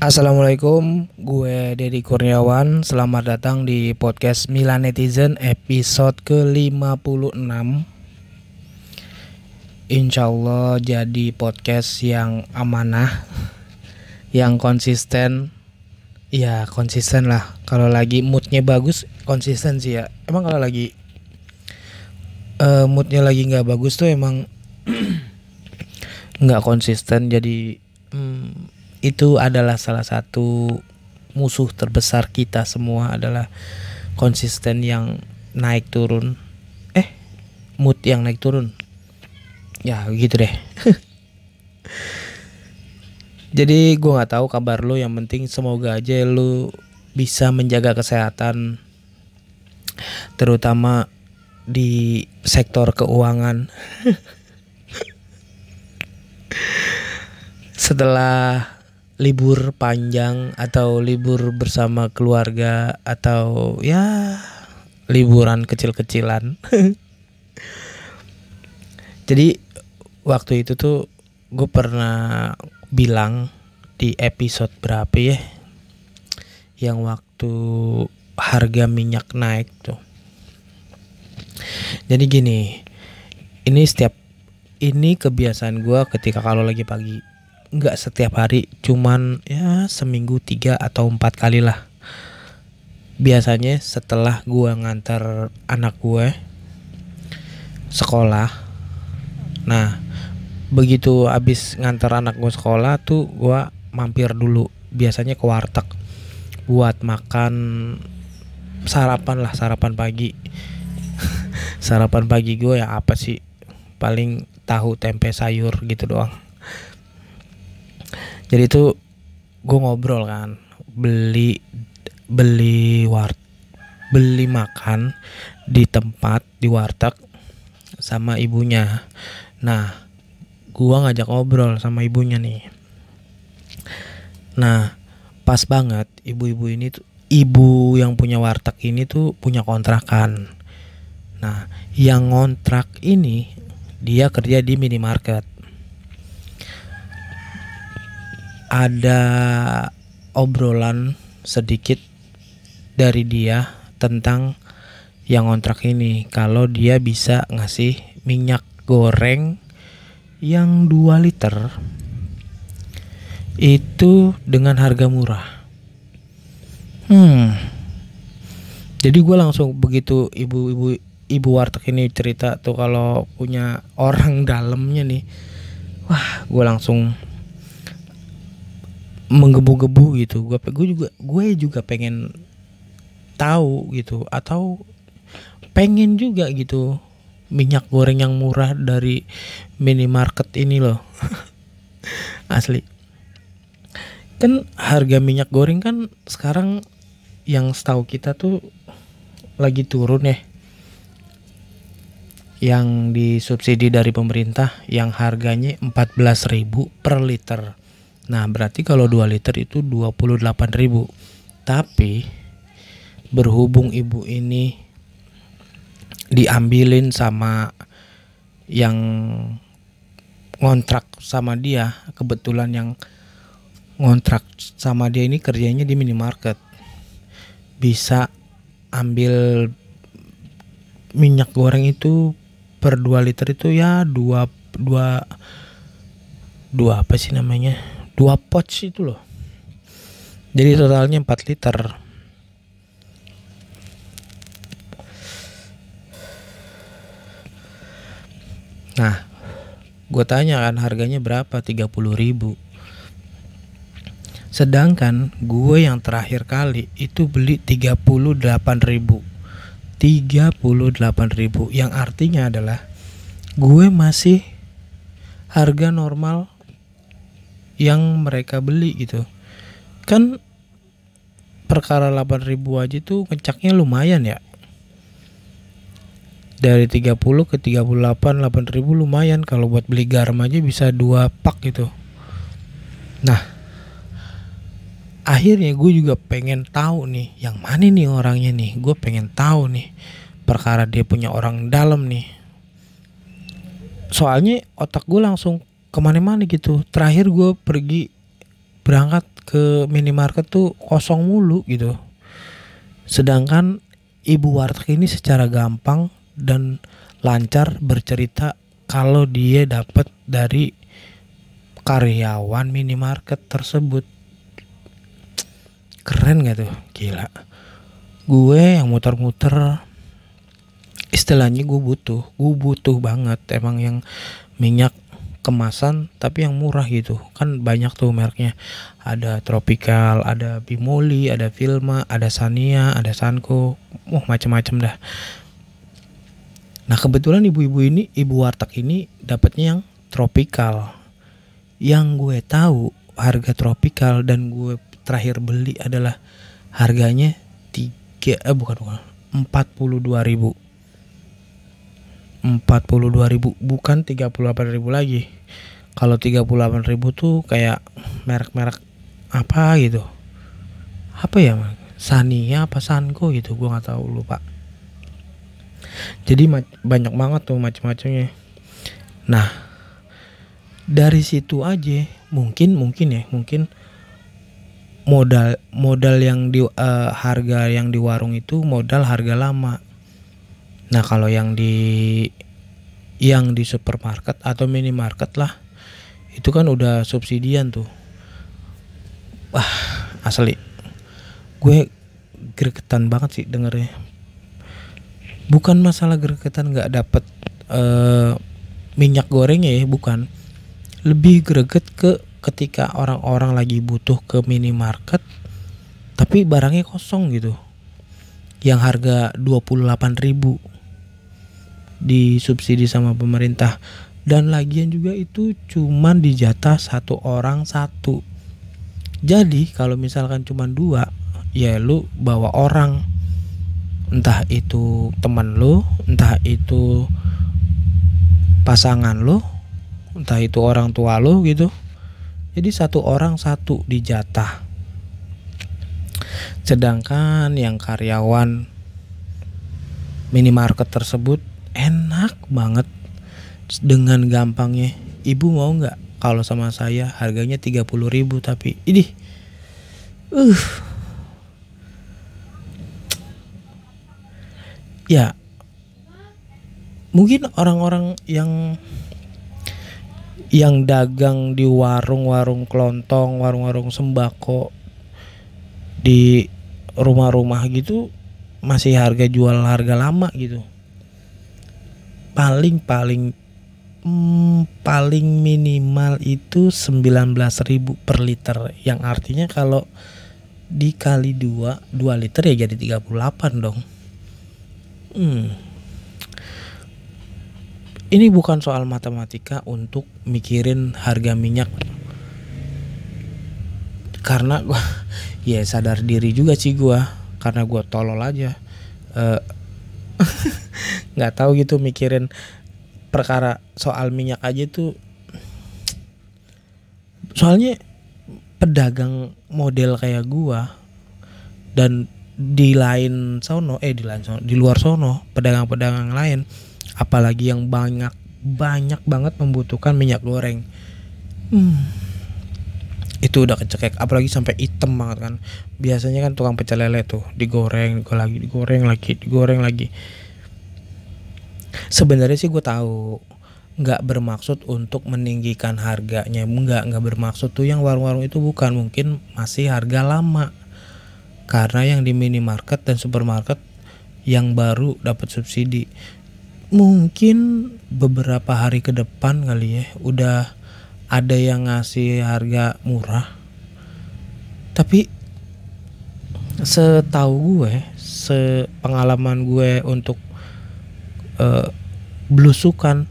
Assalamualaikum, gue Dedi Kurniawan. Selamat datang di podcast Milan Netizen episode ke-56. Insya Allah jadi podcast yang amanah, yang konsisten. Ya konsisten lah. Kalau lagi moodnya bagus, konsisten sih ya. Emang kalau lagi uh, moodnya lagi nggak bagus tuh emang nggak konsisten. Jadi itu adalah salah satu musuh terbesar kita semua adalah konsisten yang naik turun. Eh mood yang naik turun. Ya gitu deh. Jadi gue nggak tahu kabar lo yang penting semoga aja lo bisa menjaga kesehatan terutama di sektor keuangan. Setelah libur panjang atau libur bersama keluarga atau ya liburan kecil-kecilan. Jadi waktu itu tuh gue pernah bilang di episode berapa ya yang waktu harga minyak naik tuh. Jadi gini, ini setiap ini kebiasaan gue ketika kalau lagi pagi nggak setiap hari cuman ya seminggu tiga atau empat kali lah. Biasanya setelah gue ngantar anak gue sekolah nah begitu abis ngantar anak gue sekolah tuh gue mampir dulu biasanya ke warteg buat makan sarapan lah sarapan pagi. Sarapan pagi gue ya apa sih? Paling tahu tempe sayur gitu doang jadi itu gue ngobrol kan beli beli wart beli makan di tempat di warteg sama ibunya. Nah gue ngajak ngobrol sama ibunya nih. Nah pas banget ibu-ibu ini tuh ibu yang punya warteg ini tuh punya kontrakan. Nah yang ngontrak ini dia kerja di minimarket ada obrolan sedikit dari dia tentang yang kontrak ini. Kalau dia bisa ngasih minyak goreng yang 2 liter itu dengan harga murah. Hmm. Jadi gue langsung begitu ibu-ibu ibu warteg ini cerita tuh kalau punya orang dalamnya nih. Wah gue langsung menggebu-gebu gitu. Gue gue juga gue juga pengen tahu gitu atau pengen juga gitu minyak goreng yang murah dari minimarket ini loh. Asli. Kan harga minyak goreng kan sekarang yang setahu kita tuh lagi turun ya. Yang disubsidi dari pemerintah yang harganya 14.000 per liter Nah, berarti kalau 2 liter itu 28.000. Tapi berhubung ibu ini diambilin sama yang ngontrak sama dia, kebetulan yang ngontrak sama dia ini kerjanya di minimarket. Bisa ambil minyak goreng itu per 2 liter itu ya 2 2 2 apa sih namanya? Dua pouch itu loh. Jadi totalnya 4 liter. Nah gue tanya kan harganya berapa? 30 ribu. Sedangkan gue yang terakhir kali itu beli 38 ribu. 38 ribu. Yang artinya adalah gue masih harga normal yang mereka beli gitu. Kan perkara 8000 aja tuh ngecaknya lumayan ya. Dari 30 ke 38 8000 lumayan. Kalau buat beli garam aja bisa dua pak gitu. Nah akhirnya gue juga pengen tahu nih yang mana nih orangnya nih? Gue pengen tahu nih perkara dia punya orang dalam nih. Soalnya otak gue langsung ke mana-mana gitu. Terakhir gue pergi berangkat ke minimarket tuh kosong mulu gitu. Sedangkan ibu warteg ini secara gampang dan lancar bercerita kalau dia dapat dari karyawan minimarket tersebut. Keren gak tuh? Gila. Gue yang muter-muter istilahnya gue butuh. Gue butuh banget emang yang minyak kemasan tapi yang murah gitu. Kan banyak tuh mereknya. Ada Tropical ada Bimoli ada Filma ada Sania ada Sanko. Uh macam-macam dah. Nah kebetulan ibu-ibu ini ibu warteg ini dapatnya yang Tropical. Yang gue tahu harga Tropical dan gue terakhir beli adalah harganya tiga eh bukan bukan empat puluh dua ribu 42 ribu bukan 38 ribu lagi. Kalau 38 ribu tuh kayak merek-merek apa gitu. Apa ya Sania apa Sanko gitu gue nggak tahu lupa. Jadi banyak banget tuh macam-macamnya nah dari situ aja mungkin mungkin ya mungkin modal modal yang di uh, harga yang di warung itu modal harga lama Nah kalau yang di yang di supermarket atau minimarket lah itu kan udah subsidian tuh. Wah asli gue gregetan banget sih dengernya. Bukan masalah gregetan nggak dapet uh, minyak gorengnya ya bukan. Lebih greget ke ketika orang-orang lagi butuh ke minimarket tapi barangnya kosong gitu yang harga 28 ribu disubsidi sama pemerintah. Dan lagian juga itu cuman dijatah satu orang satu. Jadi kalau misalkan cuma dua ya lu bawa orang. Entah itu teman lu entah itu pasangan lu entah itu orang tua lu gitu. Jadi satu orang satu dijatah sedangkan yang karyawan minimarket tersebut enak banget. Dengan gampangnya ibu mau nggak? Kalau sama saya harganya 30 ribu tapi ini uh. Ya mungkin orang-orang yang yang dagang di warung-warung kelontong, warung-warung sembako di rumah-rumah gitu masih harga jual harga lama gitu paling paling hmm, paling minimal itu 19.000 per liter. Yang artinya kalau dikali 2 2 liter ya jadi 38 dong. Hmm. ini bukan soal matematika untuk mikirin harga minyak. Karena gua ya sadar diri juga sih gua. Karena gua tolol aja. Uh, nggak tahu gitu mikirin perkara soal minyak aja tuh. Soalnya pedagang model kayak gua dan di lain sono eh di lain sono di luar sono pedagang-pedagang lain apalagi yang banyak banyak banget membutuhkan minyak goreng. Hmm, itu udah kecekek apalagi sampai hitam banget kan. Biasanya kan tukang pecel lele tuh digoreng lagi digoreng lagi digoreng lagi. Sebenarnya sih gue tahu nggak bermaksud untuk meninggikan harganya. Nggak nggak bermaksud tuh yang warung-warung itu bukan. Mungkin masih harga lama. Karena yang di minimarket dan supermarket yang baru dapat subsidi. Mungkin beberapa hari ke depan kali ya udah ada yang ngasih harga murah tapi setahu gue sepengalaman gue untuk uh, blusukan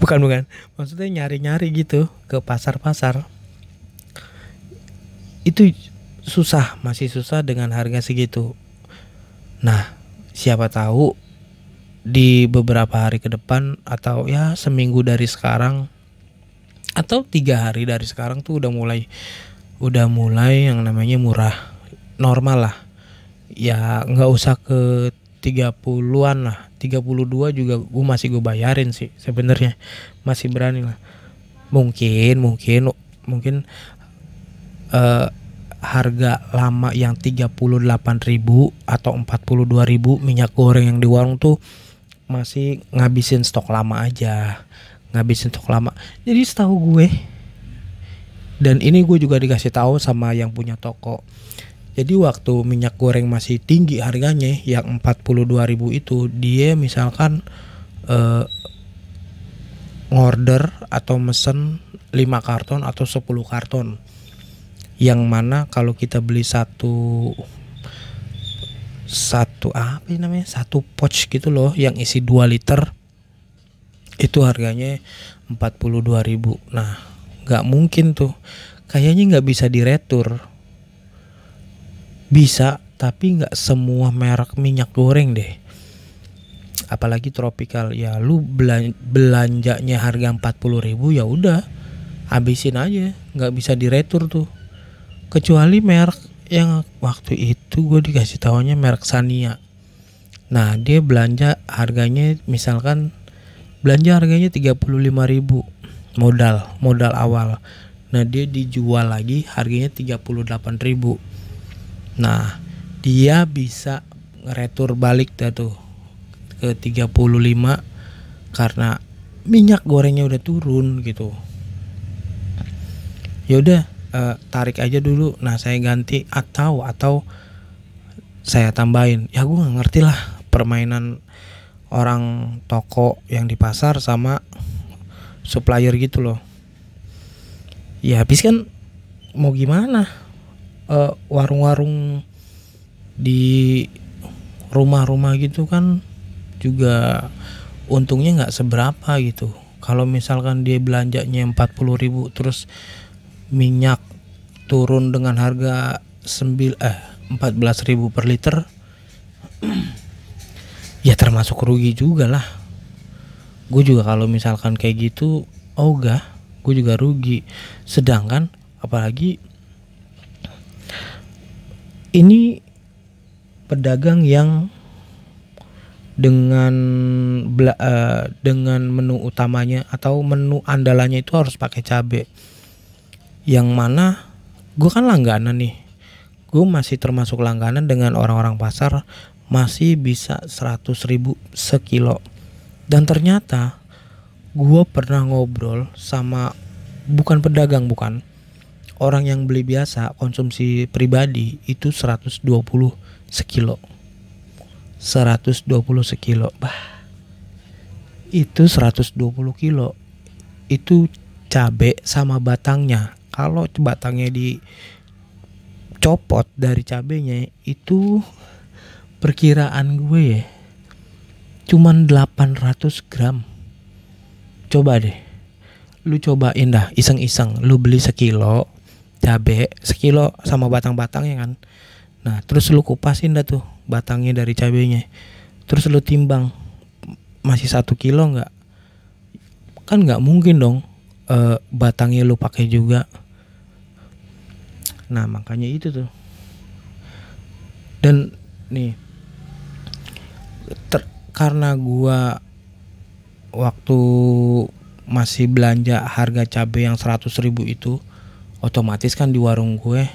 bukan bukan. Maksudnya nyari nyari gitu ke pasar pasar itu susah masih susah dengan harga segitu. Nah siapa tahu di beberapa hari ke depan atau ya seminggu dari sekarang atau tiga hari dari sekarang tuh udah mulai udah mulai yang namanya murah normal lah. Ya nggak usah ke 30-an lah 32 juga gue masih gue bayarin sih sebenarnya. Masih berani lah. Mungkin mungkin mungkin uh, harga lama yang 38.000 atau 42.000 minyak goreng yang di warung tuh masih ngabisin stok lama aja. Ngabisin stok lama. Jadi setahu gue dan ini gue juga dikasih tahu sama yang punya toko. Jadi waktu minyak goreng masih tinggi harganya yang 42.000 itu dia misalkan uh, order atau mesen 5 karton atau 10 karton. Yang mana kalau kita beli satu satu apa namanya? Satu pouch gitu loh yang isi 2 liter itu harganya 42.000. Nah, nggak mungkin tuh. Kayaknya nggak bisa diretur bisa tapi nggak semua merek minyak goreng deh apalagi tropical ya lu belanjanya harga 40 ribu ya udah habisin aja nggak bisa diretur tuh kecuali merek yang waktu itu gue dikasih tahunya merek Sania. Nah dia belanja harganya misalkan belanja harganya 35 ribu modal modal awal. Nah dia dijual lagi harganya 38 ribu. Nah, dia bisa ngeretur balik dah tuh ke 35 karena minyak gorengnya udah turun gitu. Ya udah uh, tarik aja dulu. Nah, saya ganti atau atau saya tambahin. Ya gue gak ngerti lah permainan orang toko yang di pasar sama supplier gitu loh. Ya habis kan mau gimana? eh, warung-warung di rumah-rumah gitu kan juga untungnya nggak seberapa gitu kalau misalkan dia belanjanya 40 ribu terus minyak turun dengan harga 9 eh 14 ribu per liter. Ya termasuk rugi juga lah. Gue juga kalau misalkan kayak gitu ogah gue juga rugi. Sedangkan apalagi ini pedagang yang dengan bela, uh, dengan menu utamanya atau menu andalannya itu harus pakai cabe. Yang mana gue kan langganan nih. Gue masih termasuk langganan dengan orang-orang pasar masih bisa 100 ribu sekilo. Dan ternyata gue pernah ngobrol sama bukan pedagang bukan. Orang yang beli biasa konsumsi pribadi itu 120 sekilo. 120 sekilo bah. Itu 120 kilo. Itu cabe sama batangnya kalau batangnya dicopot dari cabenya itu perkiraan gue ya cuman 800 gram. Coba deh lu cobain dah iseng-iseng. Lu beli sekilo cabe sekilo sama batang-batangnya kan. Nah terus lu kupasin dah tuh batangnya dari cabenya. Terus lu timbang masih satu kilo nggak? Kan nggak mungkin dong uh, batangnya lu pakai juga nah makanya itu tuh. Dan nih ter, karena gua waktu masih belanja harga cabai yang 100 ribu itu otomatis kan di warung gue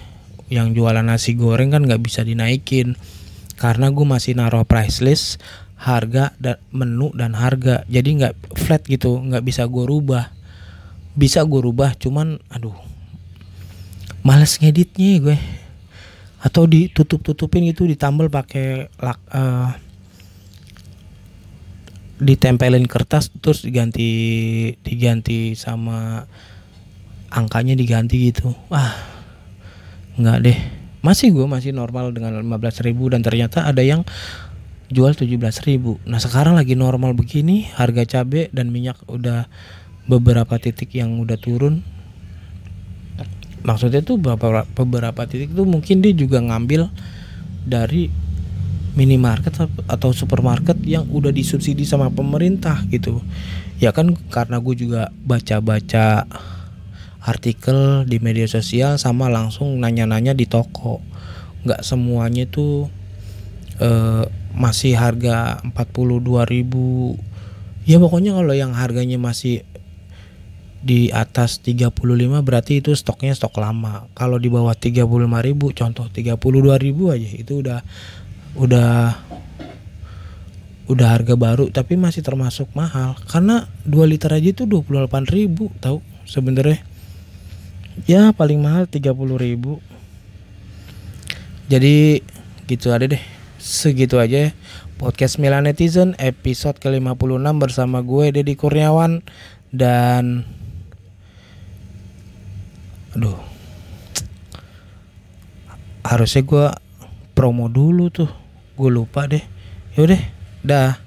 yang jualan nasi goreng kan nggak bisa dinaikin. Karena gue masih naruh price list harga dan menu dan harga. Jadi nggak flat gitu nggak bisa gue rubah. Bisa gue rubah cuman aduh males ngeditnya gue. Atau ditutup tutupin itu ditambal pakai lak uh, ditempelin kertas terus diganti diganti sama angkanya diganti gitu. Wah nggak deh. Masih gue masih normal dengan 15 ribu dan ternyata ada yang jual 17 ribu. Nah sekarang lagi normal begini harga cabai dan minyak udah beberapa titik yang udah turun maksudnya tuh beberapa beberapa titik tuh mungkin dia juga ngambil dari minimarket atau supermarket yang udah disubsidi sama pemerintah gitu. Ya kan karena gue juga baca-baca artikel di media sosial sama langsung nanya-nanya di toko. Nggak semuanya tuh uh, masih harga 42.000 ya pokoknya kalau yang harganya masih di atas 35 berarti itu stoknya stok lama. Kalau di bawah 35.000 contoh 32.000 aja itu udah udah udah harga baru tapi masih termasuk mahal. Karena 2 liter aja itu 28.000 tahu sebenarnya. Ya paling mahal 30.000 jadi gitu ada deh. Segitu aja ya. podcast Milan Netizen episode ke-56 bersama gue Deddy Kurniawan dan aduh. Harusnya gue promo dulu tuh. Gue lupa deh. Yaudah dah